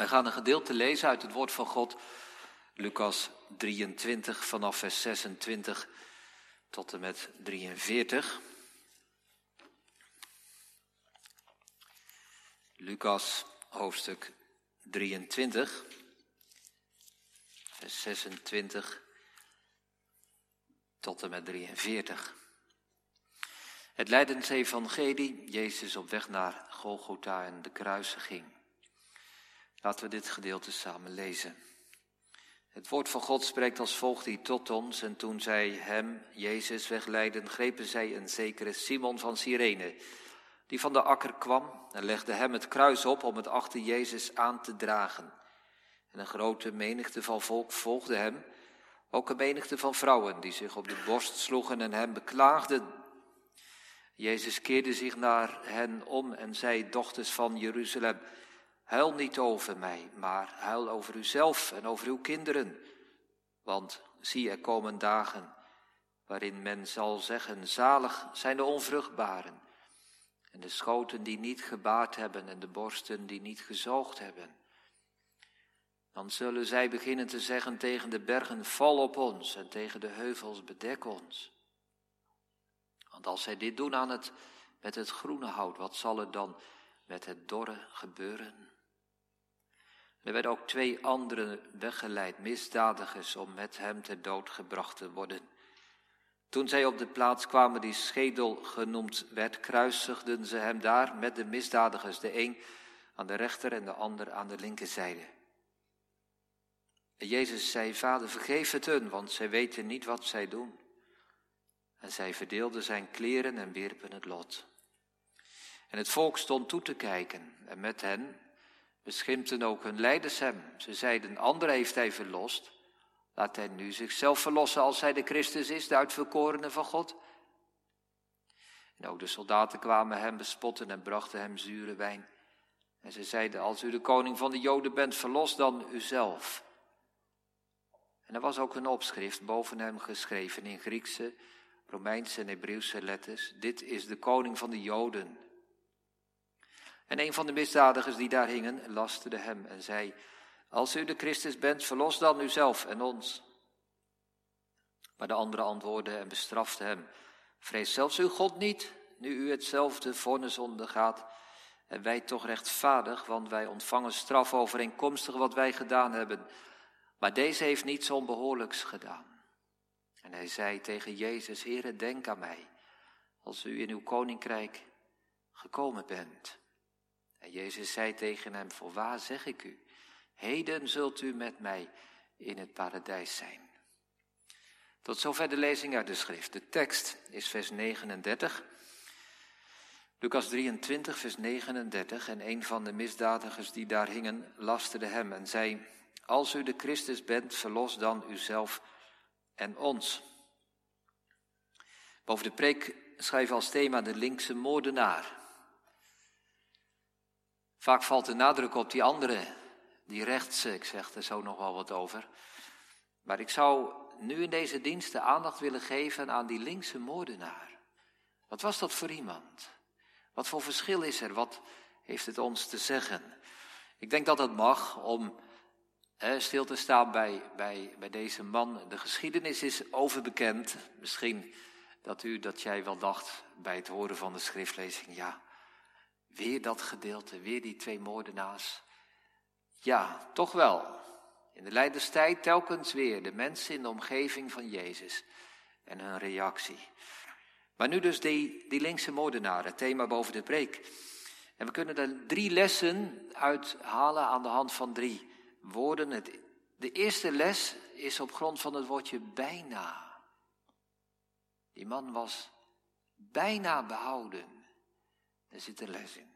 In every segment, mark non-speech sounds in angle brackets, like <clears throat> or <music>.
Wij gaan een gedeelte lezen uit het woord van God, Lucas 23 vanaf vers 26 tot en met 43. Lucas hoofdstuk 23, vers 26 tot en met 43. Het Leidensevangelie, Jezus op weg naar Golgotha en de kruisiging. Laten we dit gedeelte samen lezen. Het woord van God spreekt als volgt hier tot ons. En toen zij hem, Jezus, wegleiden, grepen zij een zekere Simon van Cyrene, die van de akker kwam, en legde hem het kruis op om het achter Jezus aan te dragen. En een grote menigte van volk volgde hem, ook een menigte van vrouwen die zich op de borst sloegen en hem beklaagden. Jezus keerde zich naar hen om en zei, dochters van Jeruzalem, Huil niet over mij, maar huil over uzelf en over uw kinderen. Want zie, er komen dagen waarin men zal zeggen, zalig zijn de onvruchtbaren en de schoten die niet gebaard hebben en de borsten die niet gezoogd hebben. Dan zullen zij beginnen te zeggen tegen de bergen, val op ons en tegen de heuvels, bedek ons. Want als zij dit doen aan het, met het groene hout, wat zal er dan met het dorre gebeuren? Er werden ook twee anderen weggeleid, misdadigers, om met hem ter dood gebracht te worden. Toen zij op de plaats kwamen die schedel genoemd werd, kruisigden ze hem daar met de misdadigers, de een aan de rechter en de ander aan de linkerzijde. En Jezus zei, Vader, vergeef het hun, want zij weten niet wat zij doen. En zij verdeelden zijn kleren en wierpen het lot. En het volk stond toe te kijken, en met hen beschimpten ook hun leiders hem. Ze zeiden, anderen heeft hij verlost. Laat hij nu zichzelf verlossen als hij de Christus is, de uitverkorene van God. En ook de soldaten kwamen hem bespotten en brachten hem zure wijn. En ze zeiden, als u de koning van de Joden bent, verlos dan uzelf. En er was ook een opschrift boven hem geschreven in Griekse, Romeinse en Hebreeuwse letters. Dit is de koning van de Joden. En een van de misdadigers die daar hingen, lasterde hem en zei, als u de Christus bent, verlos dan uzelf en ons. Maar de andere antwoordde en bestrafte hem, vrees zelfs uw God niet, nu u hetzelfde vonnis ondergaat. En wij toch rechtvaardig, want wij ontvangen straf overeenkomstig wat wij gedaan hebben. Maar deze heeft niets onbehoorlijks gedaan. En hij zei tegen Jezus, Heere, denk aan mij, als u in uw koninkrijk gekomen bent. En Jezus zei tegen hem, voorwaar zeg ik u, heden zult u met mij in het paradijs zijn. Tot zover de lezing uit de schrift. De tekst is vers 39. Lucas 23, vers 39. En een van de misdadigers die daar hingen, lasterde hem en zei, als u de Christus bent, verlos dan uzelf en ons. Boven de preek schrijf als thema de linkse moordenaar. Vaak valt de nadruk op die andere, die rechtse. Ik zeg er zo nog wel wat over. Maar ik zou nu in deze dienst de aandacht willen geven aan die linkse moordenaar. Wat was dat voor iemand? Wat voor verschil is er? Wat heeft het ons te zeggen? Ik denk dat het mag om stil te staan bij, bij, bij deze man. De geschiedenis is overbekend. Misschien dat u, dat jij wel dacht bij het horen van de schriftlezing, ja, Weer dat gedeelte, weer die twee moordenaars. Ja, toch wel. In de Leiderstijd telkens weer de mensen in de omgeving van Jezus en hun reactie. Maar nu dus die, die linkse moordenaar, het thema boven de preek. En we kunnen er drie lessen uithalen aan de hand van drie woorden. Het, de eerste les is op grond van het woordje bijna. Die man was bijna behouden. Daar zit een les in.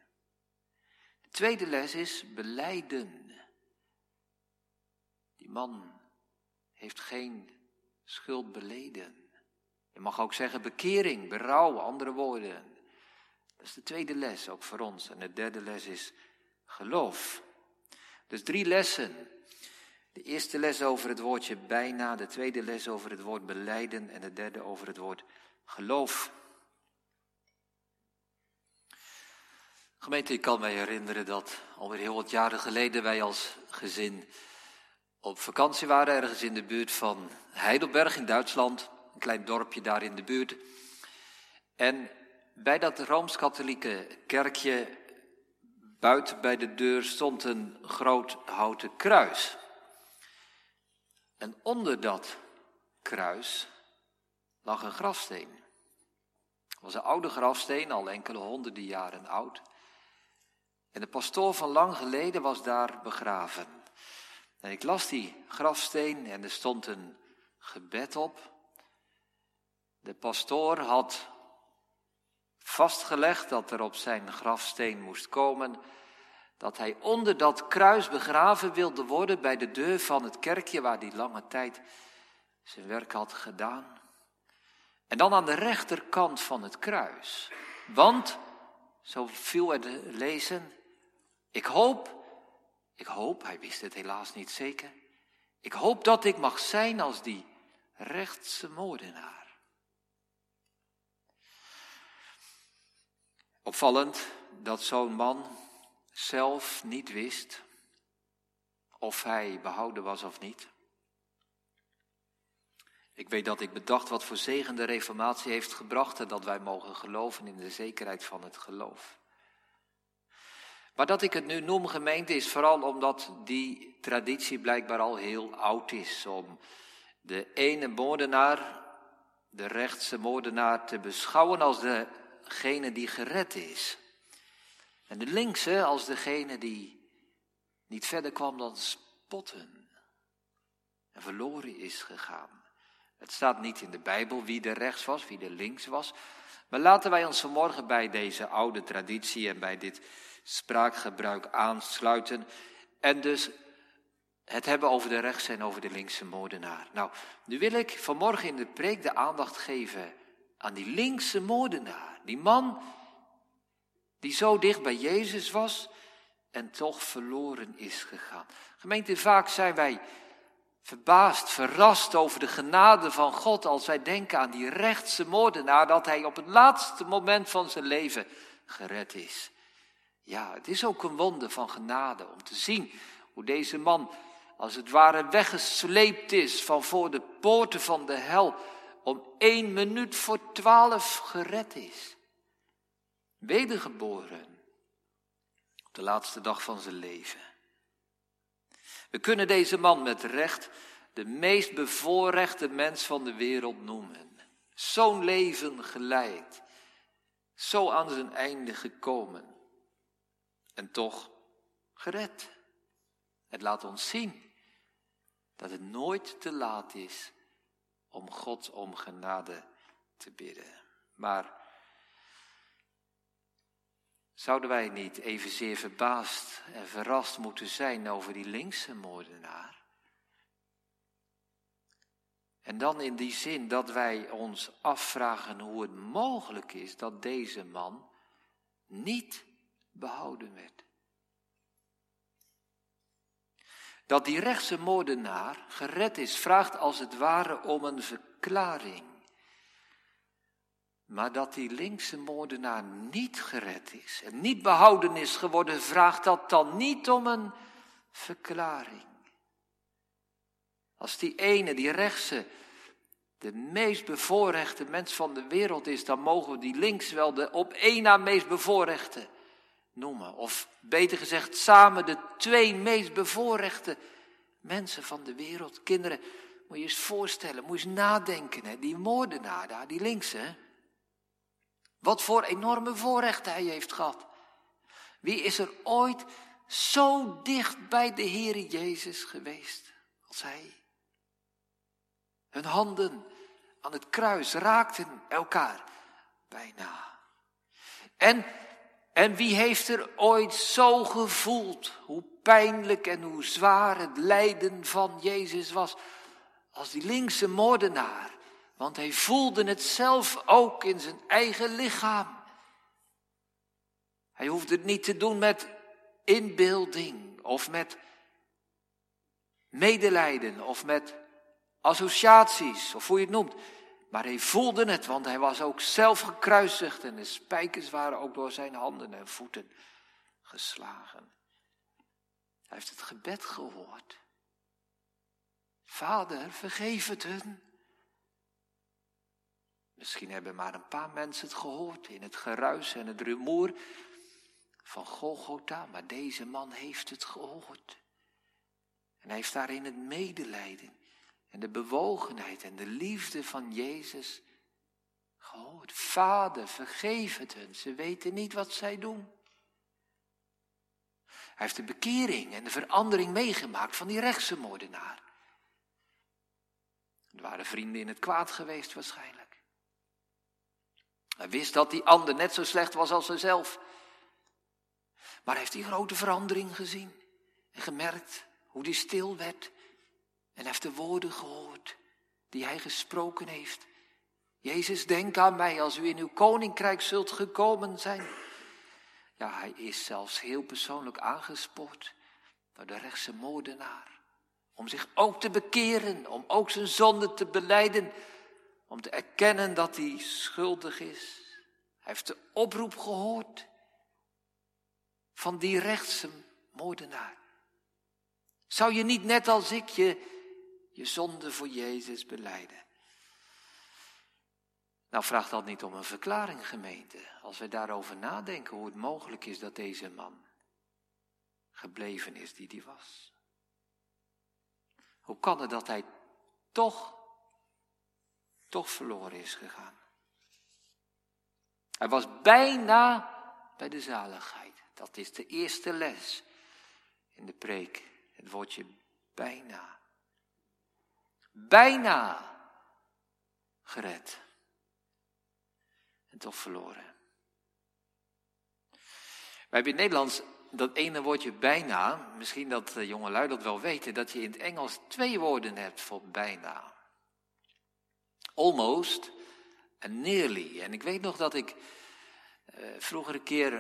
De tweede les is beleiden. Die man heeft geen schuld beleden. Je mag ook zeggen bekering, berouw, andere woorden. Dat is de tweede les, ook voor ons. En de derde les is geloof. Dus drie lessen. De eerste les over het woordje bijna, de tweede les over het woord beleiden en de derde over het woord geloof. Gemeente, ik kan me herinneren dat alweer heel wat jaren geleden wij als gezin op vakantie waren, ergens in de buurt van Heidelberg in Duitsland, een klein dorpje daar in de buurt. En bij dat rooms-katholieke kerkje buiten bij de deur stond een groot houten kruis. En onder dat kruis lag een grafsteen. Het was een oude grafsteen, al enkele honderden jaren oud. En de pastoor van lang geleden was daar begraven. En ik las die grafsteen en er stond een gebed op. De pastoor had vastgelegd dat er op zijn grafsteen moest komen dat hij onder dat kruis begraven wilde worden bij de deur van het kerkje waar hij lange tijd zijn werk had gedaan. En dan aan de rechterkant van het kruis. Want, zo viel er te lezen, ik hoop, ik hoop, hij wist het helaas niet zeker, ik hoop dat ik mag zijn als die rechtse moordenaar. Opvallend dat zo'n man zelf niet wist of hij behouden was of niet. Ik weet dat ik bedacht wat voor zegen de Reformatie heeft gebracht en dat wij mogen geloven in de zekerheid van het geloof. Maar dat ik het nu noem gemeente is vooral omdat die traditie blijkbaar al heel oud is. Om de ene moordenaar, de rechtse moordenaar, te beschouwen als degene die gered is. En de linkse als degene die niet verder kwam dan spotten en verloren is gegaan. Het staat niet in de Bijbel wie de rechts was, wie de links was. Maar laten wij ons vanmorgen bij deze oude traditie en bij dit spraakgebruik aansluiten. En dus het hebben over de rechtse en over de linkse moordenaar. Nou, nu wil ik vanmorgen in de preek de aandacht geven aan die linkse moordenaar. Die man die zo dicht bij Jezus was en toch verloren is gegaan. Gemeente, vaak zijn wij verbaasd, verrast over de genade van God als wij denken aan die rechtse moordenaar, dat hij op het laatste moment van zijn leven gered is. Ja, het is ook een wonder van genade om te zien hoe deze man als het ware weggesleept is van voor de poorten van de hel, om één minuut voor twaalf gered is wedergeboren op de laatste dag van zijn leven. We kunnen deze man met recht de meest bevoorrechte mens van de wereld noemen. Zo'n leven geleid, zo aan zijn einde gekomen en toch gered. Het laat ons zien dat het nooit te laat is om God om genade te bidden. Maar Zouden wij niet evenzeer verbaasd en verrast moeten zijn over die linkse moordenaar? En dan in die zin dat wij ons afvragen hoe het mogelijk is dat deze man niet behouden werd. Dat die rechtse moordenaar gered is, vraagt als het ware om een verklaring. Maar dat die linkse moordenaar niet gered is en niet behouden is geworden, vraagt dat dan niet om een verklaring. Als die ene, die rechtse, de meest bevoorrechte mens van de wereld is, dan mogen we die links wel de op één na meest bevoorrechte noemen. Of beter gezegd, samen de twee meest bevoorrechte mensen van de wereld. Kinderen, moet je eens voorstellen, moet je eens nadenken, hè? die moordenaar daar, die linkse. Wat voor enorme voorrechten hij heeft gehad. Wie is er ooit zo dicht bij de Heere Jezus geweest als hij? Hun handen aan het kruis raakten elkaar bijna. En, en wie heeft er ooit zo gevoeld hoe pijnlijk en hoe zwaar het lijden van Jezus was als die linkse moordenaar want hij voelde het zelf ook in zijn eigen lichaam. Hij hoefde het niet te doen met inbeelding of met medelijden of met associaties of hoe je het noemt. Maar hij voelde het, want hij was ook zelf gekruisigd en de spijkers waren ook door zijn handen en voeten geslagen. Hij heeft het gebed gehoord. Vader, vergeef het hun. Misschien hebben maar een paar mensen het gehoord in het geruis en het rumoer van Golgotha, maar deze man heeft het gehoord. En hij heeft daarin het medelijden en de bewogenheid en de liefde van Jezus gehoord. Vader, vergeef het hun, ze weten niet wat zij doen. Hij heeft de bekering en de verandering meegemaakt van die rechtse moordenaar. Er waren vrienden in het kwaad geweest waarschijnlijk. Hij wist dat die ander net zo slecht was als hijzelf. Maar hij heeft die grote verandering gezien en gemerkt hoe die stil werd. En heeft de woorden gehoord die hij gesproken heeft. Jezus, denk aan mij als u in uw koninkrijk zult gekomen zijn. Ja, hij is zelfs heel persoonlijk aangespoord door de rechtse moordenaar. Om zich ook te bekeren, om ook zijn zonde te beleiden, om te erkennen dat hij schuldig is. Hij heeft de oproep gehoord van die rechtse moordenaar. Zou je niet net als ik je, je zonde voor Jezus beleiden? Nou, vraag dat niet om een verklaring, gemeente. Als we daarover nadenken hoe het mogelijk is dat deze man gebleven is die hij was. Hoe kan het dat hij toch, toch verloren is gegaan? Hij was bijna bij de zaligheid. Dat is de eerste les in de preek. Het woordje bijna. Bijna gered. En toch verloren. We hebben in Nederlands dat ene woordje bijna, misschien dat de jongelui dat wel weten, dat je in het Engels twee woorden hebt voor bijna. Almost en nearly. En ik weet nog dat ik uh, vroeger een keer,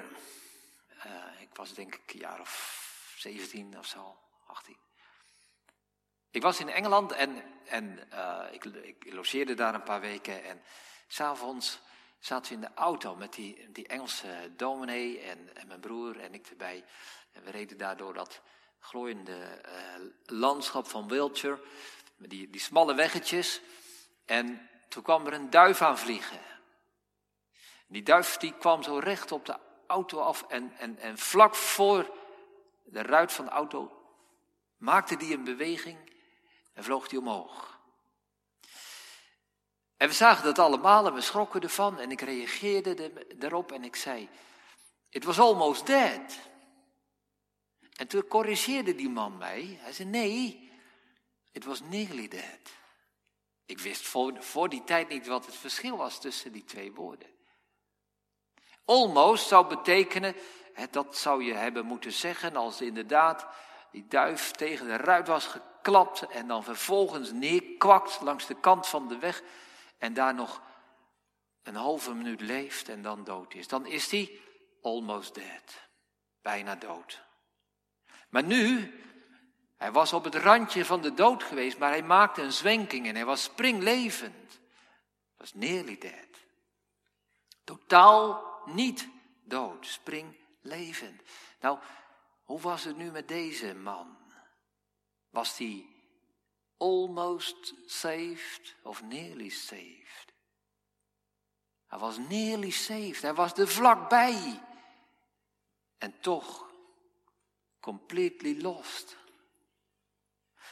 uh, ik was denk ik een jaar of 17 of zo, 18. Ik was in Engeland en, en uh, ik, ik logeerde daar een paar weken en s'avonds zaten we in de auto met die, die Engelse dominee en, en mijn broer en ik erbij. En we reden daar door dat glooiende uh, landschap van Wiltshire, met die, die smalle weggetjes. En toen kwam er een duif aan vliegen. Die duif die kwam zo recht op de auto af en, en, en vlak voor de ruit van de auto maakte die een beweging en vloog die omhoog. En we zagen dat allemaal en we schrokken ervan en ik reageerde erop en ik zei, it was almost dead. En toen corrigeerde die man mij. Hij zei, nee, it was nearly dead. Ik wist voor, voor die tijd niet wat het verschil was tussen die twee woorden. Almost zou betekenen, dat zou je hebben moeten zeggen als inderdaad die duif tegen de ruit was geklapt en dan vervolgens neerkwakt langs de kant van de weg en daar nog een halve minuut leeft en dan dood is. Dan is hij almost dead, bijna dood. Maar nu, hij was op het randje van de dood geweest, maar hij maakte een zwenking en hij was springlevend. Was nearly dead. Totaal niet dood, springlevend. Nou, hoe was het nu met deze man? Was hij almost saved of nearly saved? Hij was nearly saved, hij was er vlakbij. En toch completely lost.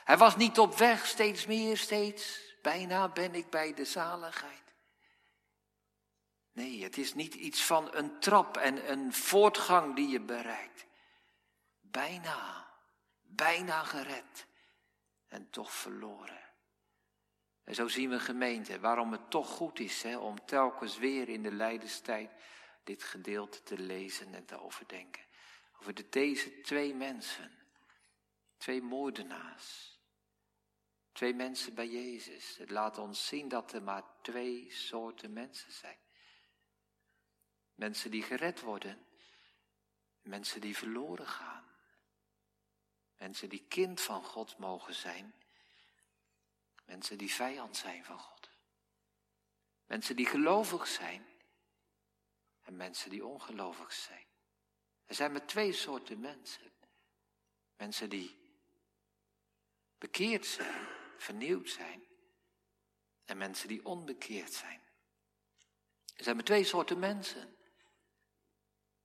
Hij was niet op weg, steeds meer, steeds. Bijna ben ik bij de zaligheid. Nee, het is niet iets van een trap en een voortgang die je bereikt. Bijna, bijna gered en toch verloren. En zo zien we gemeente waarom het toch goed is hè, om telkens weer in de lijdenstijd dit gedeelte te lezen en te overdenken. Over de, deze twee mensen, twee moordenaars, twee mensen bij Jezus. Het laat ons zien dat er maar twee soorten mensen zijn. Mensen die gered worden, mensen die verloren gaan. Mensen die kind van God mogen zijn. Mensen die vijand zijn van God. Mensen die gelovig zijn. En mensen die ongelovig zijn. Er zijn maar twee soorten mensen. Mensen die bekeerd zijn, vernieuwd zijn. En mensen die onbekeerd zijn. Er zijn maar twee soorten mensen.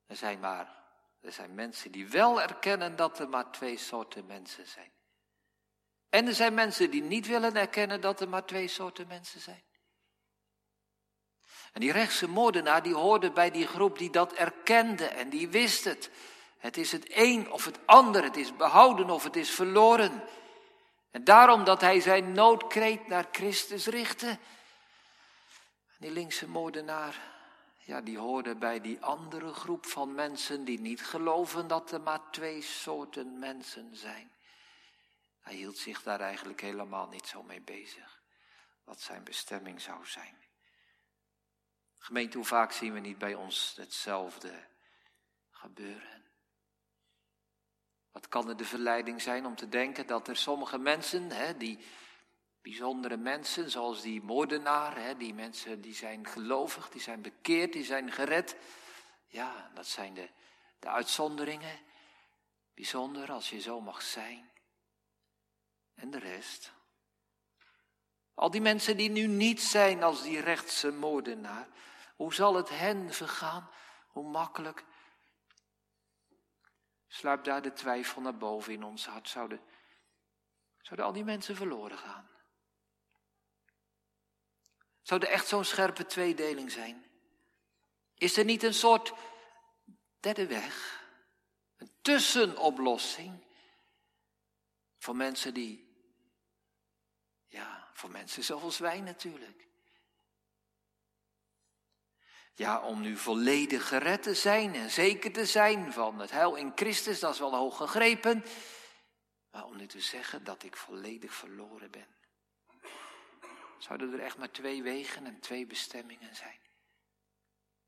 Er zijn maar, er zijn mensen die wel erkennen dat er maar twee soorten mensen zijn. En er zijn mensen die niet willen erkennen dat er maar twee soorten mensen zijn. En die rechtse moordenaar die hoorde bij die groep die dat erkende en die wist het. Het is het een of het ander, het is behouden of het is verloren. En daarom dat hij zijn noodkreet naar Christus richtte. Die linkse moordenaar, ja, die hoorde bij die andere groep van mensen die niet geloven dat er maar twee soorten mensen zijn. Hij hield zich daar eigenlijk helemaal niet zo mee bezig, wat zijn bestemming zou zijn. Gemeente, hoe vaak zien we niet bij ons hetzelfde gebeuren? Wat kan er de verleiding zijn om te denken dat er sommige mensen, hè, die bijzondere mensen, zoals die moordenaar, hè, die mensen die zijn gelovig, die zijn bekeerd, die zijn gered. Ja, dat zijn de, de uitzonderingen. Bijzonder als je zo mag zijn. En de rest. Al die mensen die nu niet zijn als die rechtse moordenaar. Hoe zal het hen vergaan? Hoe makkelijk sluipt daar de twijfel naar boven in ons hart? Zouden, zouden al die mensen verloren gaan? Zou er echt zo'n scherpe tweedeling zijn? Is er niet een soort derde weg? Een tussenoplossing voor mensen die, ja, voor mensen zoals wij natuurlijk. Ja, om nu volledig gered te zijn en zeker te zijn van het heil in Christus, dat is wel hoog gegrepen. Maar om nu te zeggen dat ik volledig verloren ben. Zouden er echt maar twee wegen en twee bestemmingen zijn?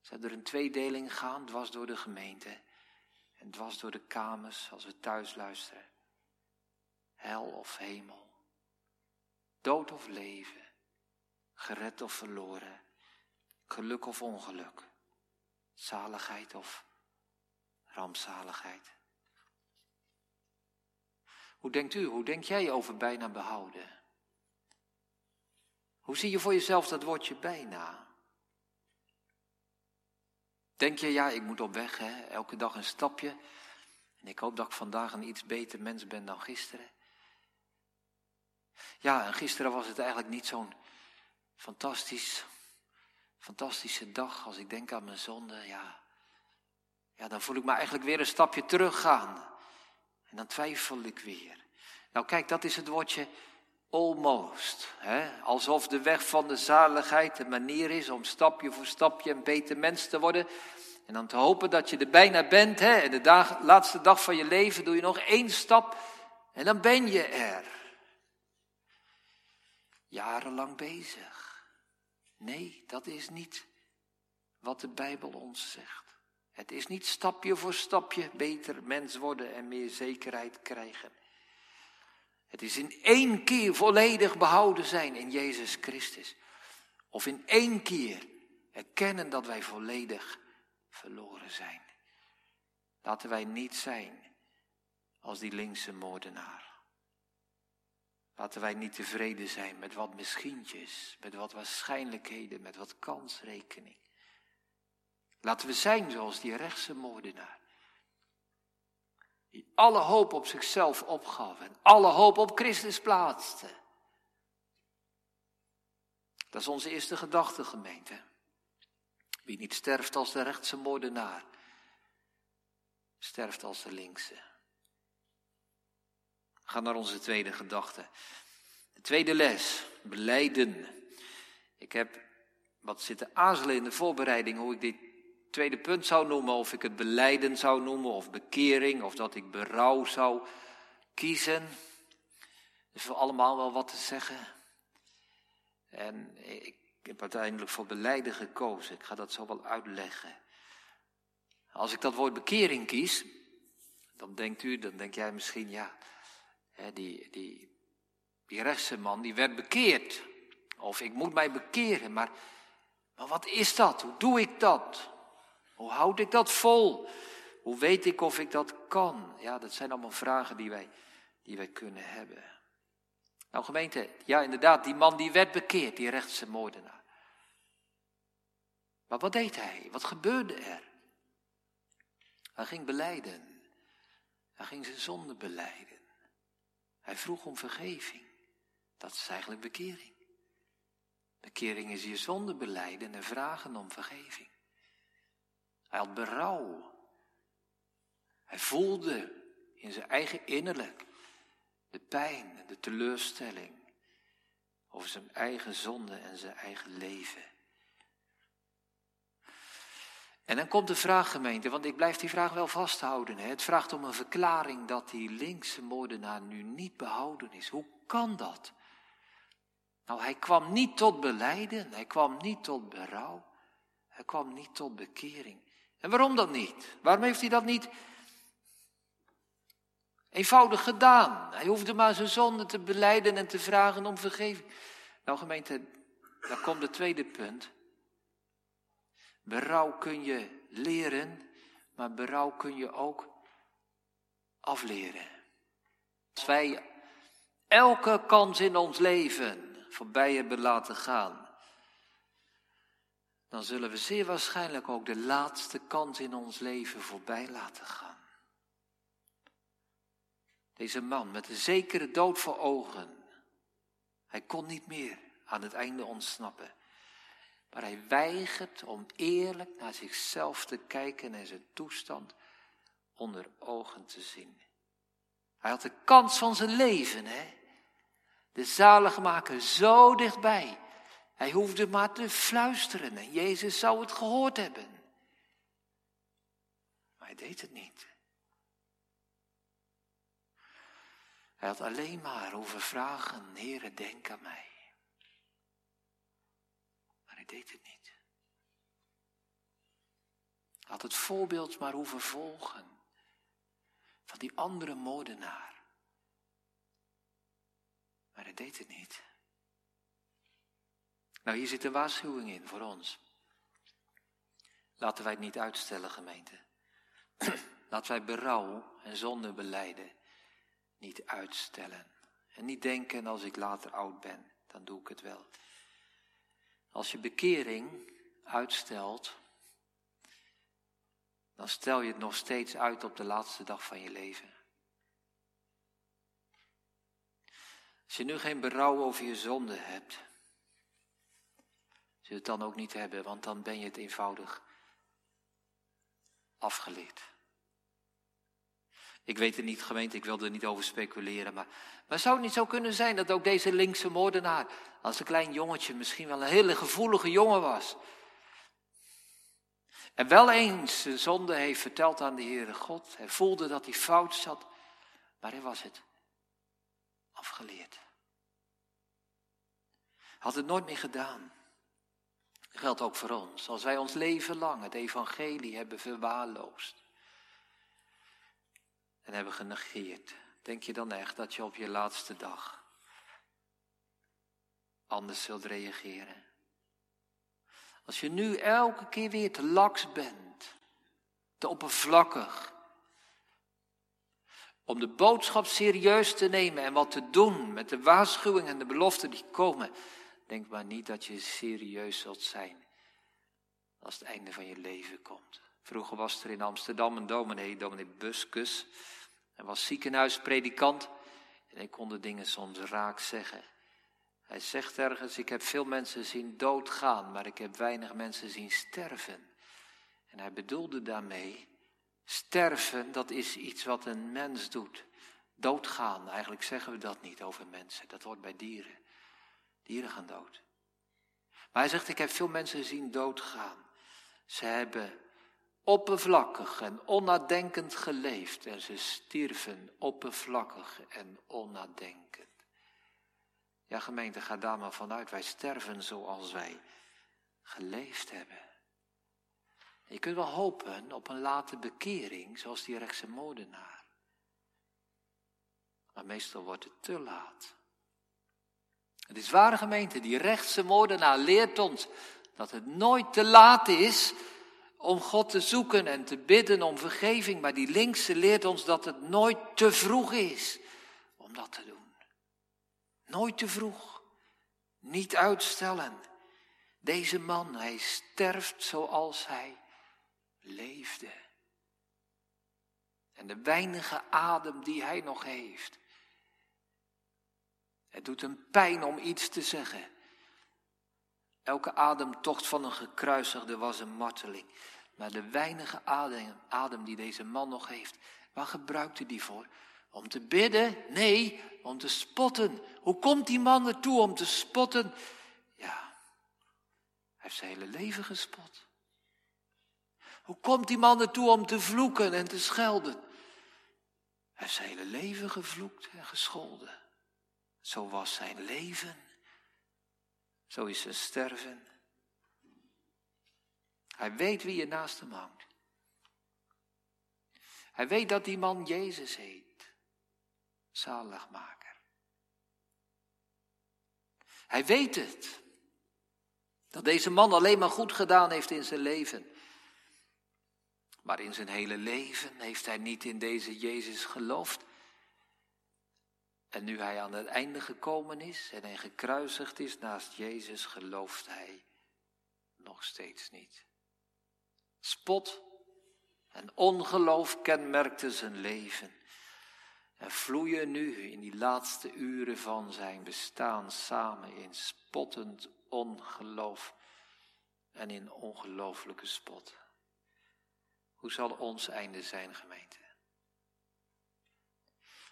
Zou er een tweedeling gaan, dwars door de gemeente en dwars door de kamers als we thuis luisteren? Hel of hemel, dood of leven, gered of verloren, geluk of ongeluk, zaligheid of rampzaligheid. Hoe denkt u, hoe denk jij over bijna behouden? Hoe zie je voor jezelf dat woordje bijna? Denk je, ja, ik moet op weg, hè? elke dag een stapje. En ik hoop dat ik vandaag een iets beter mens ben dan gisteren. Ja, en gisteren was het eigenlijk niet zo'n fantastisch, fantastische dag. Als ik denk aan mijn zonde, ja. Ja, dan voel ik me eigenlijk weer een stapje teruggaan. En dan twijfel ik weer. Nou kijk, dat is het woordje almost. Hè? Alsof de weg van de zaligheid de manier is om stapje voor stapje een beter mens te worden. En dan te hopen dat je er bijna bent. Hè? En de dag, laatste dag van je leven doe je nog één stap en dan ben je er. Jarenlang bezig. Nee, dat is niet wat de Bijbel ons zegt. Het is niet stapje voor stapje beter mens worden en meer zekerheid krijgen. Het is in één keer volledig behouden zijn in Jezus Christus. Of in één keer erkennen dat wij volledig verloren zijn. Laten wij niet zijn als die linkse moordenaar. Laten wij niet tevreden zijn met wat misschientjes, met wat waarschijnlijkheden, met wat kansrekening. Laten we zijn zoals die rechtse moordenaar. Die alle hoop op zichzelf opgaf en alle hoop op Christus plaatste. Dat is onze eerste gedachte, gemeente. Wie niet sterft als de rechtse moordenaar, sterft als de linkse. Gaan naar onze tweede gedachte. De tweede les, beleiden. Ik heb wat zitten aarzelen in de voorbereiding hoe ik dit tweede punt zou noemen, of ik het beleiden zou noemen, of bekering, of dat ik berouw zou kiezen. Er is allemaal wel wat te zeggen. En ik heb uiteindelijk voor beleiden gekozen. Ik ga dat zo wel uitleggen. Als ik dat woord bekering kies, dan denkt u, dan denk jij misschien, ja, die, die, die rechtse man, die werd bekeerd. Of ik moet mij bekeren, maar, maar wat is dat? Hoe doe ik dat? Hoe houd ik dat vol? Hoe weet ik of ik dat kan? Ja, dat zijn allemaal vragen die wij, die wij kunnen hebben. Nou gemeente, ja inderdaad, die man die werd bekeerd, die rechtse moordenaar. Maar wat deed hij? Wat gebeurde er? Hij ging beleiden. Hij ging zijn zonde beleiden. Hij vroeg om vergeving. Dat is eigenlijk bekering. Bekering is je zonde beleiden en vragen om vergeving. Hij had berouw. Hij voelde in zijn eigen innerlijk de pijn, de teleurstelling over zijn eigen zonde en zijn eigen leven. En dan komt de vraag, gemeente, want ik blijf die vraag wel vasthouden. Hè. Het vraagt om een verklaring dat die linkse moordenaar nu niet behouden is. Hoe kan dat? Nou, hij kwam niet tot beleiden, hij kwam niet tot berouw, hij kwam niet tot bekering. En waarom dan niet? Waarom heeft hij dat niet eenvoudig gedaan? Hij hoefde maar zijn zonde te beleiden en te vragen om vergeving. Nou, gemeente, daar komt het tweede punt. Berouw kun je leren, maar berouw kun je ook afleren. Als wij elke kans in ons leven voorbij hebben laten gaan, dan zullen we zeer waarschijnlijk ook de laatste kans in ons leven voorbij laten gaan. Deze man met een zekere dood voor ogen, hij kon niet meer aan het einde ontsnappen. Maar hij weigert om eerlijk naar zichzelf te kijken en zijn toestand onder ogen te zien. Hij had de kans van zijn leven, hè? De zaligmaker zo dichtbij. Hij hoefde maar te fluisteren en Jezus zou het gehoord hebben. Maar hij deed het niet. Hij had alleen maar over vragen, Heere, denk aan mij deed het niet. Hij had het voorbeeld maar hoeven volgen van die andere moordenaar. Maar hij deed het niet. Nou, hier zit een waarschuwing in voor ons. Laten wij het niet uitstellen, gemeente. <clears throat> Laten wij berouw en zonde beleiden niet uitstellen. En niet denken als ik later oud ben, dan doe ik het wel. Als je bekering uitstelt, dan stel je het nog steeds uit op de laatste dag van je leven. Als je nu geen berouw over je zonde hebt, je het dan ook niet hebben, want dan ben je het eenvoudig afgeleerd. Ik weet het niet, gemeente, ik wil er niet over speculeren. Maar, maar zou het niet zo kunnen zijn dat ook deze linkse moordenaar, als een klein jongetje, misschien wel een hele gevoelige jongen was. En wel eens zijn zonde heeft verteld aan de Heere God. Hij voelde dat hij fout zat, maar hij was het afgeleerd. Had het nooit meer gedaan. Geldt ook voor ons. Als wij ons leven lang het evangelie hebben verwaarloosd en hebben genegeerd, denk je dan echt dat je op je laatste dag anders zult reageren? Als je nu elke keer weer te laks bent, te oppervlakkig, om de boodschap serieus te nemen en wat te doen met de waarschuwingen en de beloften die komen, denk maar niet dat je serieus zult zijn als het einde van je leven komt. Vroeger was er in Amsterdam een dominee, dominee Buskus. Hij was ziekenhuispredikant en hij kon de dingen soms raak zeggen. Hij zegt ergens, ik heb veel mensen zien doodgaan, maar ik heb weinig mensen zien sterven. En hij bedoelde daarmee, sterven, dat is iets wat een mens doet. Doodgaan, eigenlijk zeggen we dat niet over mensen, dat hoort bij dieren. Dieren gaan dood. Maar hij zegt, ik heb veel mensen zien doodgaan. Ze hebben oppervlakkig en onnadenkend geleefd en ze stierven oppervlakkig en onnadenkend. Ja, gemeente, ga daar maar vanuit. Wij sterven zoals wij geleefd hebben. Je kunt wel hopen op een late bekering, zoals die rechtse moordenaar. Maar meestal wordt het te laat. Het is ware gemeente, die rechtse moordenaar leert ons dat het nooit te laat is om God te zoeken en te bidden om vergeving, maar die linkse leert ons dat het nooit te vroeg is om dat te doen. Nooit te vroeg. Niet uitstellen. Deze man, hij sterft zoals hij leefde. En de weinige adem die hij nog heeft. Het doet hem pijn om iets te zeggen. Elke ademtocht van een gekruisigde was een marteling. Maar de weinige adem, adem die deze man nog heeft, waar gebruikte die voor? Om te bidden? Nee, om te spotten. Hoe komt die man ertoe om te spotten? Ja, hij heeft zijn hele leven gespot. Hoe komt die man ertoe om te vloeken en te schelden? Hij heeft zijn hele leven gevloekt en gescholden. Zo was zijn leven. Zo is zijn sterven. Hij weet wie je naast hem hangt. Hij weet dat die man Jezus heet. Zaligmaker. Hij weet het. Dat deze man alleen maar goed gedaan heeft in zijn leven. Maar in zijn hele leven heeft hij niet in deze Jezus geloofd. En nu hij aan het einde gekomen is en hij gekruisigd is naast Jezus, gelooft hij nog steeds niet. Spot en ongeloof kenmerkte zijn leven. En vloeien nu in die laatste uren van zijn bestaan samen in spottend ongeloof en in ongelooflijke spot. Hoe zal ons einde zijn, gemeente?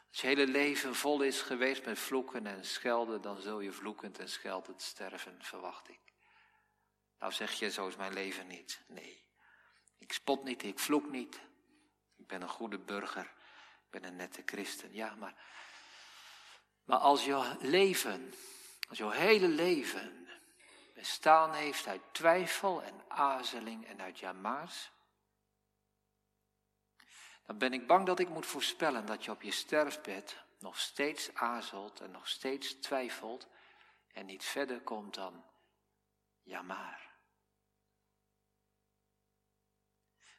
Als je hele leven vol is geweest met vloeken en schelden, dan zul je vloekend en scheldend sterven, verwacht ik. Nou zeg je, zo is mijn leven niet. Nee, ik spot niet, ik vloek niet. Ik ben een goede burger, ik ben een nette christen. Ja, maar, maar als je leven, als je hele leven bestaan heeft uit twijfel en aarzeling en uit jamaars, dan ben ik bang dat ik moet voorspellen dat je op je sterfbed nog steeds aarzelt en nog steeds twijfelt en niet verder komt dan ja maar.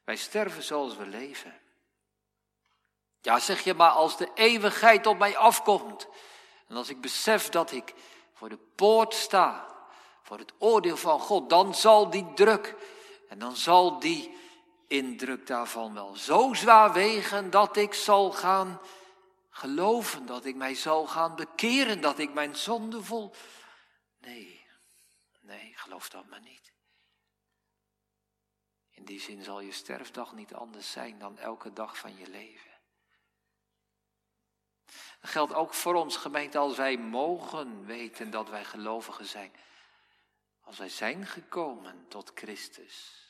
Wij sterven zoals we leven. Ja, zeg je maar, als de eeuwigheid op mij afkomt en als ik besef dat ik voor de poort sta, voor het oordeel van God, dan zal die druk en dan zal die indruk daarvan wel zo zwaar wegen dat ik zal gaan geloven, dat ik mij zal gaan bekeren, dat ik mijn zonde vol. Nee, nee, geloof dat maar niet. In die zin zal je sterfdag niet anders zijn dan elke dag van je leven. Dat geldt ook voor ons gemeente als wij mogen weten dat wij gelovigen zijn. Als wij zijn gekomen tot Christus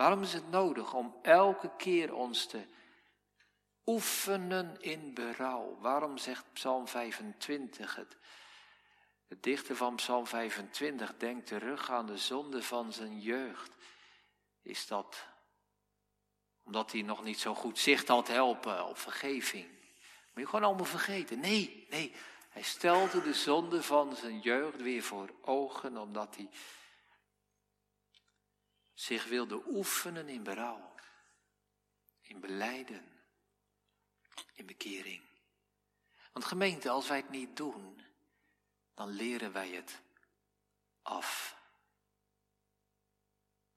Waarom is het nodig om elke keer ons te oefenen in berouw? Waarom zegt Psalm 25 het? De dichter van Psalm 25 denkt terug aan de zonde van zijn jeugd. Is dat omdat hij nog niet zo goed zicht had helpen op vergeving? Moet je gewoon allemaal vergeten? Nee, nee. Hij stelde de zonde van zijn jeugd weer voor ogen, omdat hij zich wilde oefenen in berouw, in beleiden, in bekering. Want gemeente, als wij het niet doen, dan leren wij het af.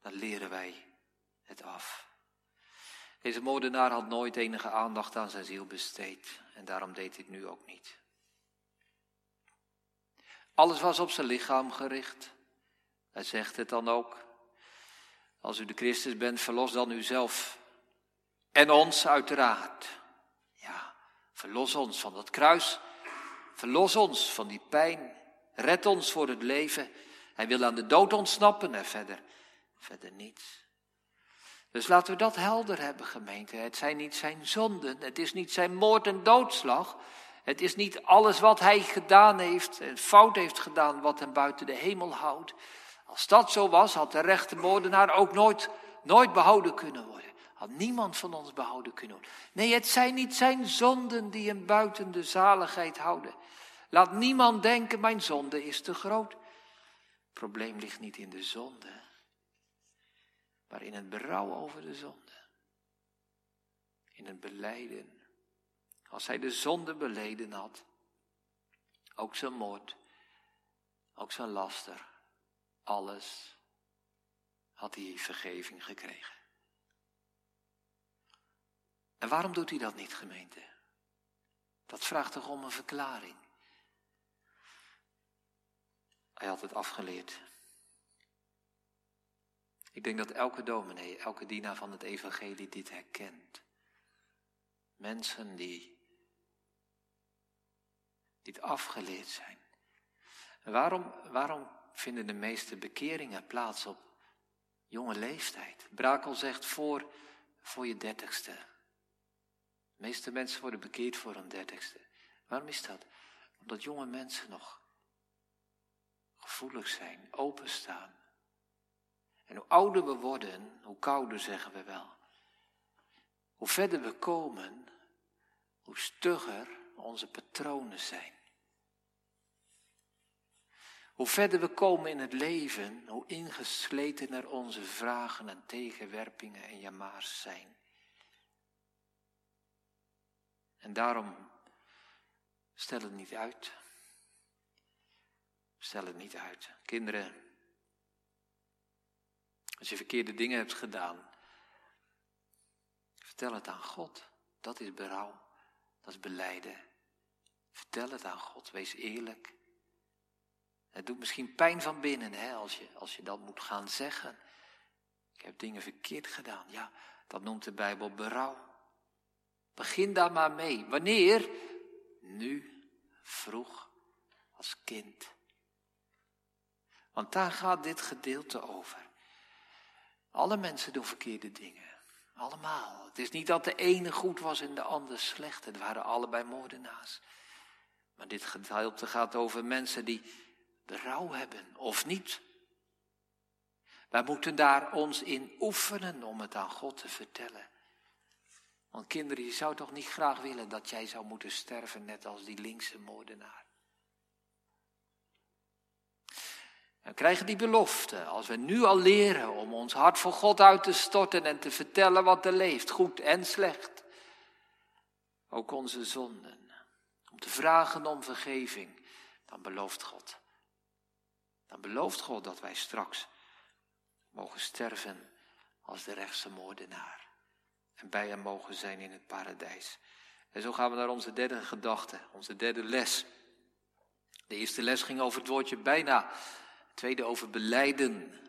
Dan leren wij het af. Deze moordenaar had nooit enige aandacht aan zijn ziel besteed en daarom deed het nu ook niet. Alles was op zijn lichaam gericht. Hij zegt het dan ook. Als u de Christus bent, verlos dan uzelf. En ons uiteraard. Ja, verlos ons van dat kruis. Verlos ons van die pijn. Red ons voor het leven. Hij wil aan de dood ontsnappen en verder, verder niets. Dus laten we dat helder hebben, gemeente. Het zijn niet zijn zonden. Het is niet zijn moord en doodslag. Het is niet alles wat hij gedaan heeft en fout heeft gedaan wat hem buiten de hemel houdt. Als dat zo was, had de rechte moordenaar ook nooit, nooit behouden kunnen worden. Had niemand van ons behouden kunnen worden. Nee, het zijn niet zijn zonden die hem buiten de zaligheid houden. Laat niemand denken, mijn zonde is te groot. Het probleem ligt niet in de zonde. maar in het berouw over de zonde. In het beleiden. Als hij de zonde beleden had, ook zijn moord, ook zijn laster, alles had hij vergeving gekregen. En waarom doet hij dat niet, gemeente? Dat vraagt toch om een verklaring. Hij had het afgeleerd. Ik denk dat elke dominee, elke dienaar van het evangelie dit herkent. Mensen die dit afgeleerd zijn. En waarom, waarom vinden de meeste bekeringen plaats op jonge leeftijd? Brakel zegt voor, voor je dertigste. De meeste mensen worden bekeerd voor hun dertigste. Waarom is dat? Omdat jonge mensen nog gevoelig zijn, openstaan. En hoe ouder we worden, hoe kouder zeggen we wel. Hoe verder we komen, hoe stugger onze patronen zijn. Hoe verder we komen in het leven, hoe ingesletener onze vragen en tegenwerpingen en jamaars zijn. En daarom stel het niet uit. Stel het niet uit. Kinderen, als je verkeerde dingen hebt gedaan, vertel het aan God. Dat is berouw. Dat is beleiden. Vertel het aan God. Wees eerlijk. Het doet misschien pijn van binnen hè, als, je, als je dat moet gaan zeggen. Ik heb dingen verkeerd gedaan. Ja, dat noemt de Bijbel berouw. Begin daar maar mee. Wanneer? Nu, vroeg, als kind. Want daar gaat dit gedeelte over. Alle mensen doen verkeerde dingen. Allemaal. Het is niet dat de ene goed was en de ander slecht. Het waren allebei moordenaars. Maar dit gedeelte gaat over mensen die berouw hebben of niet. Wij moeten daar ons in oefenen om het aan God te vertellen. Want kinderen, je zou toch niet graag willen dat jij zou moeten sterven net als die linkse moordenaar. We krijgen die belofte, als we nu al leren om ons hart voor God uit te storten en te vertellen wat er leeft, goed en slecht. Ook onze zonden. Om te vragen om vergeving, dan belooft God. Dan belooft God dat wij straks mogen sterven als de rechtse moordenaar. En bij hem mogen zijn in het paradijs. En zo gaan we naar onze derde gedachte, onze derde les. De eerste les ging over het woordje bijna tweede over beleiden,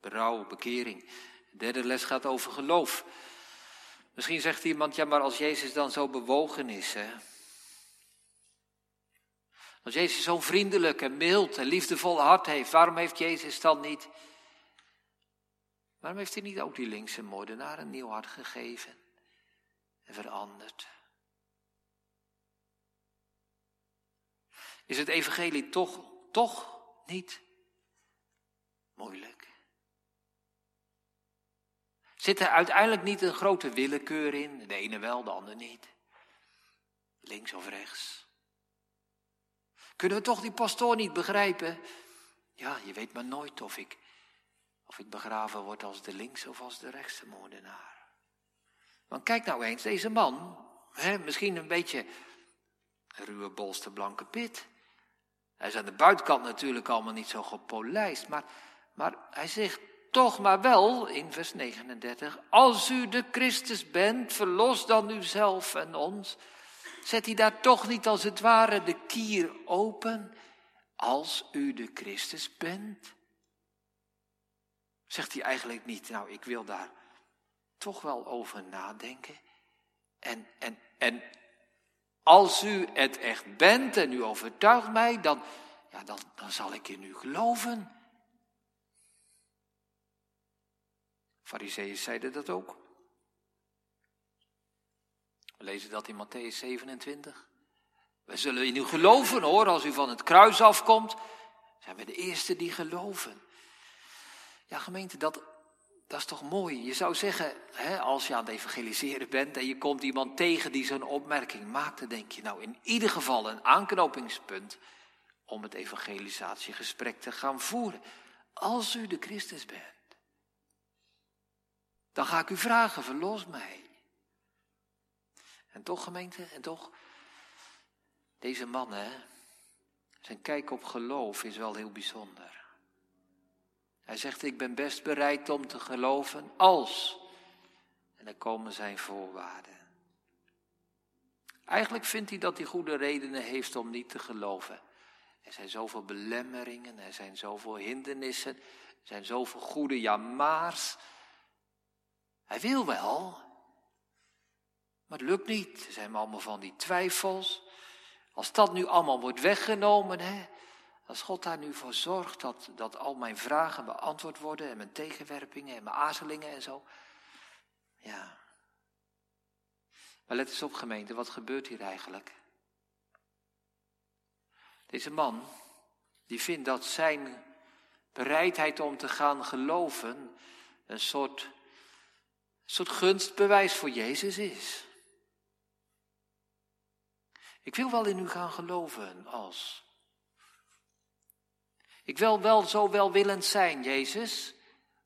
berouw, bekering. De derde les gaat over geloof. Misschien zegt iemand, ja maar als Jezus dan zo bewogen is, hè. Als Jezus zo'n vriendelijk en mild en liefdevol hart heeft, waarom heeft Jezus dan niet, waarom heeft hij niet ook die linkse moordenaar een nieuw hart gegeven en veranderd? Is het evangelie toch, toch niet moeilijk. Zit er uiteindelijk niet een grote willekeur in? De ene wel, de ander niet. Links of rechts. Kunnen we toch die pastoor niet begrijpen? Ja, je weet maar nooit of ik, of ik begraven word als de linkse of als de rechtse moordenaar. Want kijk nou eens, deze man, hè, misschien een beetje ruwe bolste blanke pit. Hij is aan de buitenkant natuurlijk allemaal niet zo gepolijst, maar maar hij zegt toch maar wel in vers 39, als u de Christus bent, verlos dan uzelf en ons. Zet hij daar toch niet als het ware de kier open, als u de Christus bent? Zegt hij eigenlijk niet, nou ik wil daar toch wel over nadenken. En, en, en als u het echt bent en u overtuigt mij, dan, ja, dan, dan zal ik in u geloven. Fariseeën zeiden dat ook. We lezen dat in Matthäus 27. We zullen in u geloven hoor, als u van het kruis afkomt. Zijn we de eerste die geloven. Ja gemeente, dat, dat is toch mooi. Je zou zeggen, hè, als je aan het evangeliseren bent en je komt iemand tegen die zo'n opmerking maakt, dan denk je nou in ieder geval een aanknopingspunt om het evangelisatiegesprek te gaan voeren. Als u de Christus bent. dan ga ik u vragen, verlos mij. En toch gemeente, en toch, deze man hè, zijn kijk op geloof is wel heel bijzonder. Hij zegt, ik ben best bereid om te geloven als. En dan komen zijn voorwaarden. Eigenlijk vindt hij dat hij goede redenen heeft om niet te geloven. Er zijn zoveel belemmeringen, er zijn zoveel hindernissen, er zijn zoveel goede ja-maars. Hij wil wel, maar het lukt niet. Er zijn allemaal van die twijfels. Als dat nu allemaal wordt weggenomen, hè, als God daar nu voor zorgt dat, dat al mijn vragen beantwoord worden en mijn tegenwerpingen en mijn aarzelingen en zo. Ja. Maar let eens op gemeente, wat gebeurt hier eigenlijk? Deze man, die vindt dat zijn bereidheid om te gaan geloven een soort, een soort gunstbewijs voor Jezus is. Ik wil wel in u gaan geloven als. Ik wil wel zo welwillend zijn, Jezus,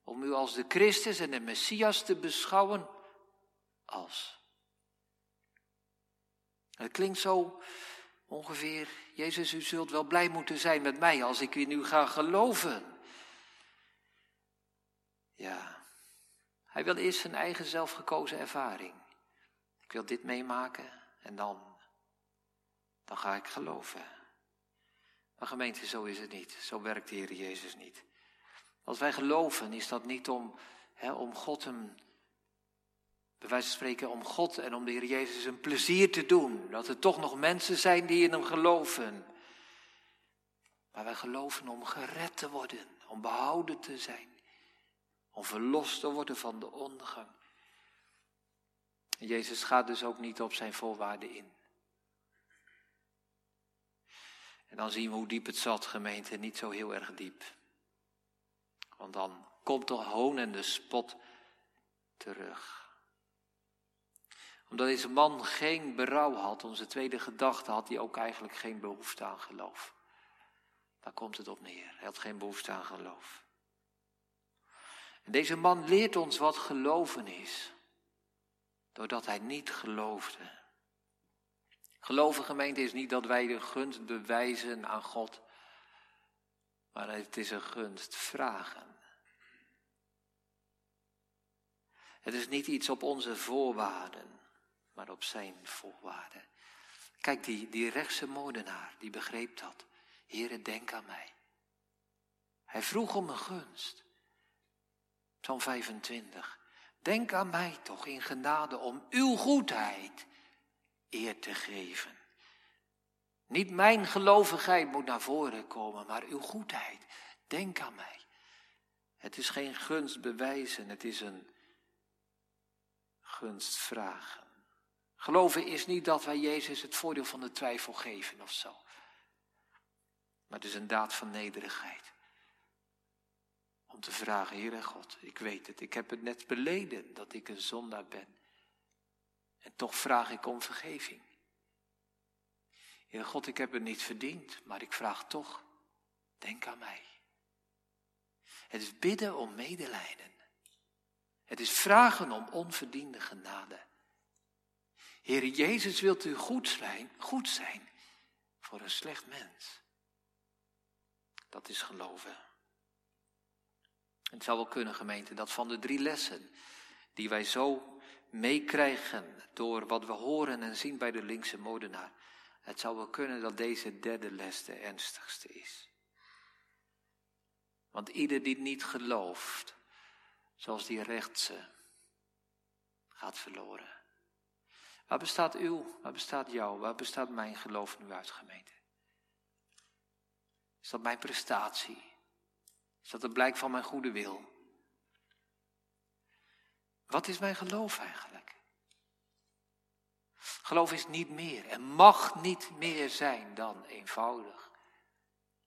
om u als de Christus en de Messias te beschouwen als. Het klinkt zo ongeveer, Jezus, u zult wel blij moeten zijn met mij als ik in u ga geloven. Ja, hij wil eerst zijn eigen zelfgekozen ervaring. Ik wil dit meemaken en dan, dan ga ik geloven. Maar gemeente, zo is het niet. Zo werkt de Heer Jezus niet. Als wij geloven, is dat niet om, hè, om God een bij wijze van spreken om God en om de Heer Jezus een plezier te doen. Dat er toch nog mensen zijn die in Hem geloven. Maar wij geloven om gered te worden, om behouden te zijn, om verlost te worden van de ondergang. En Jezus gaat dus ook niet op zijn voorwaarden in. En dan zien we hoe diep het zat, gemeente, niet zo heel erg diep. Want dan komt de hoon en de spot terug omdat deze man geen berouw had, onze tweede gedachte, had hij ook eigenlijk geen behoefte aan geloof. Daar komt het op neer. Hij had geen behoefte aan geloof. En deze man leert ons wat geloven is, doordat hij niet geloofde. Geloven gemeente is niet dat wij de gunst bewijzen aan God, maar het is een gunst vragen. Het is niet iets op onze voorwaarden maar op zijn voorwaarden. Kijk, die, die rechtse moordenaar, die begreep dat. Heere, denk aan mij. Hij vroeg om een gunst. Psalm 25. Denk aan mij toch in genade om uw goedheid eer te geven. Niet mijn gelovigheid moet naar voren komen, maar uw goedheid. Denk aan mij. Het is geen gunst bewijzen, het is een gunst vragen. Geloven is niet dat wij Jezus het voordeel van de twijfel geven of zo. Maar het is een daad van nederigheid. Om te vragen, Heere God, ik weet het, ik heb het net beleden dat ik een zondaar ben. En toch vraag ik om vergeving. Heere God, ik heb het niet verdiend, maar ik vraag toch, denk aan mij. Het is bidden om medelijden. Het is vragen om onverdiende genade. Heer Jezus, wilt u goed zijn, goed zijn voor een slecht mens? Dat is geloven. Het zou wel kunnen, gemeente, dat van de drie lessen die wij zo meekrijgen door wat we horen en zien bij de linkse modenaar, het zou wel kunnen dat deze derde les de ernstigste is. Want ieder die niet gelooft, zoals die rechtse, gaat verloren. Waar bestaat uw, waar bestaat jouw, waar bestaat mijn geloof nu uit, gemeente? Is dat mijn prestatie? Is dat een blijk van mijn goede wil? Wat is mijn geloof eigenlijk? Geloof is niet meer en mag niet meer zijn dan eenvoudig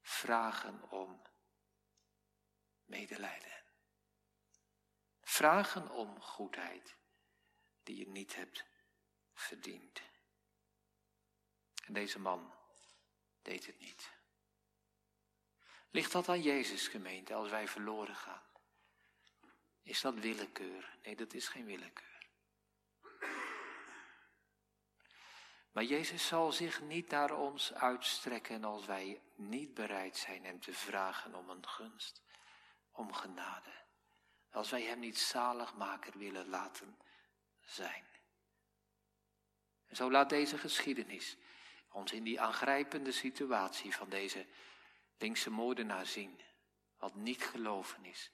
vragen om medelijden. Vragen om goedheid die je niet hebt verdient. En deze man deed het niet. Ligt dat aan Jezus gemeente als wij verloren gaan? Is dat willekeur? Nee, dat is geen willekeur. Maar Jezus zal zich niet naar ons uitstrekken als wij niet bereid zijn Hem te vragen om een gunst, om genade. Als wij Hem niet zaligmaker willen laten zijn. En zo laat deze geschiedenis ons in die aangrijpende situatie van deze linkse moordenaar zien, wat niet geloven is.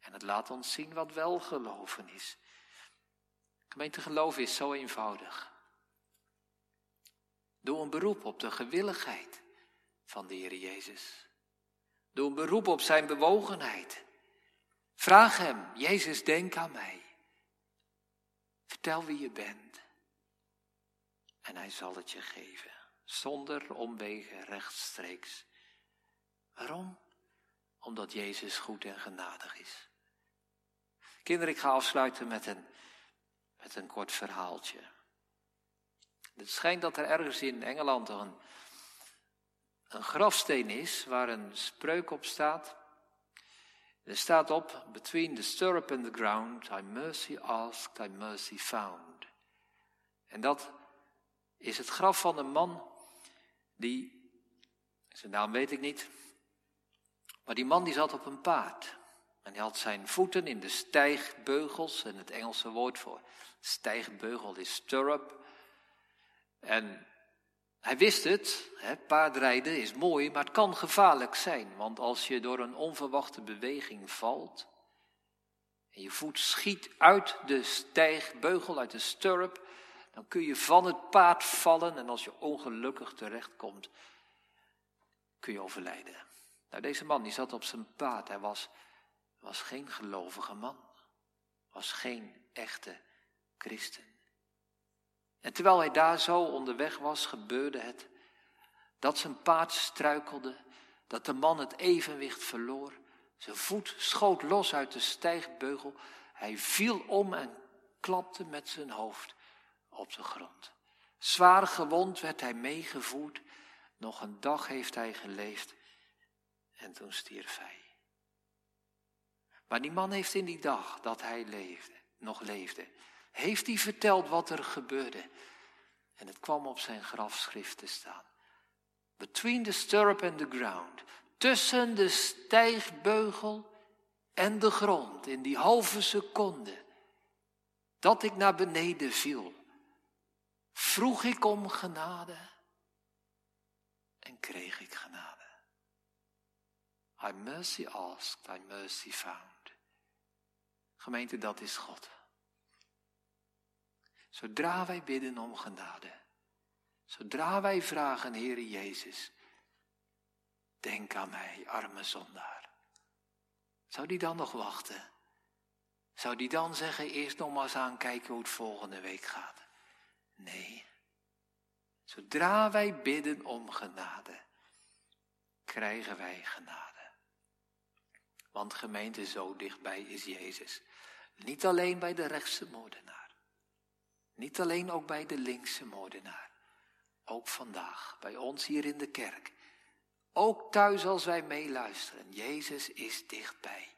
En het laat ons zien wat wel geloven is. Gemeente geloof is zo eenvoudig. Doe een beroep op de gewilligheid van de Heer Jezus. Doe een beroep op zijn bewogenheid. Vraag hem, Jezus, denk aan mij. Vertel wie je bent. En hij zal het je geven, zonder omwegen rechtstreeks. Waarom? Omdat Jezus goed en genadig is. Kinderen, ik ga afsluiten met een, met een kort verhaaltje. Het schijnt dat er ergens in Engeland een, een grafsteen is waar een spreuk op staat. Er staat op, between the stirrup and the ground, I mercy asked, I mercy found. En dat is het graf van een man die, zijn naam weet ik niet, maar die man die zat op een paard. En hij had zijn voeten in de stijgbeugels, en het Engelse woord voor stijgbeugel is stirrup. En hij wist het, hè, paardrijden is mooi, maar het kan gevaarlijk zijn. Want als je door een onverwachte beweging valt en je voet schiet uit de stijgbeugel, uit de stirrup, dan kun je van het paard vallen en als je ongelukkig terechtkomt, kun je overlijden. Nou, deze man die zat op zijn paard, hij was, was geen gelovige man, was geen echte christen. En terwijl hij daar zo onderweg was, gebeurde het dat zijn paard struikelde, dat de man het evenwicht verloor. Zijn voet schoot los uit de stijgbeugel. Hij viel om en klapte met zijn hoofd op de grond. Zwaar gewond werd hij meegevoerd. Nog een dag heeft hij geleefd en toen stierf hij. Maar die man heeft in die dag dat hij leefde, nog leefde, heeft hij verteld wat er gebeurde. En het kwam op zijn grafschrift te staan. Between the stirrup and the ground. Tussen de stijgbeugel en de grond. In die halve seconde. Dat ik naar beneden viel. Vroeg ik om genade. En kreeg ik genade. I mercy asked, I mercy found. Gemeente, dat is God. Zodra wij bidden om genade, zodra wij vragen, Heere Jezus, denk aan mij, arme zondaar. Zou die dan nog wachten? Zou die dan zeggen, eerst nog maar eens aankijken hoe het volgende week gaat? Nee. Zodra wij bidden om genade, krijgen wij genade. Want gemeente, zo dichtbij is Jezus. Niet alleen bij de rechtse moordenaar. Niet alleen ook bij de linkse moordenaar. Ook vandaag, bij ons hier in de kerk. Ook thuis als wij meeluisteren. Jezus is dichtbij.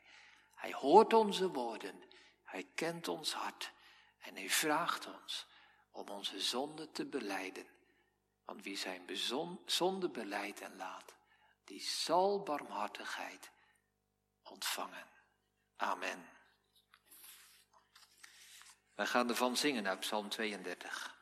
Hij hoort onze woorden. Hij kent ons hart. En hij vraagt ons om onze zonde te beleiden. Want wie zijn zonde beleidt en laat, die zal barmhartigheid ontvangen. Amen. Wij gaan ervan zingen uit Psalm 32.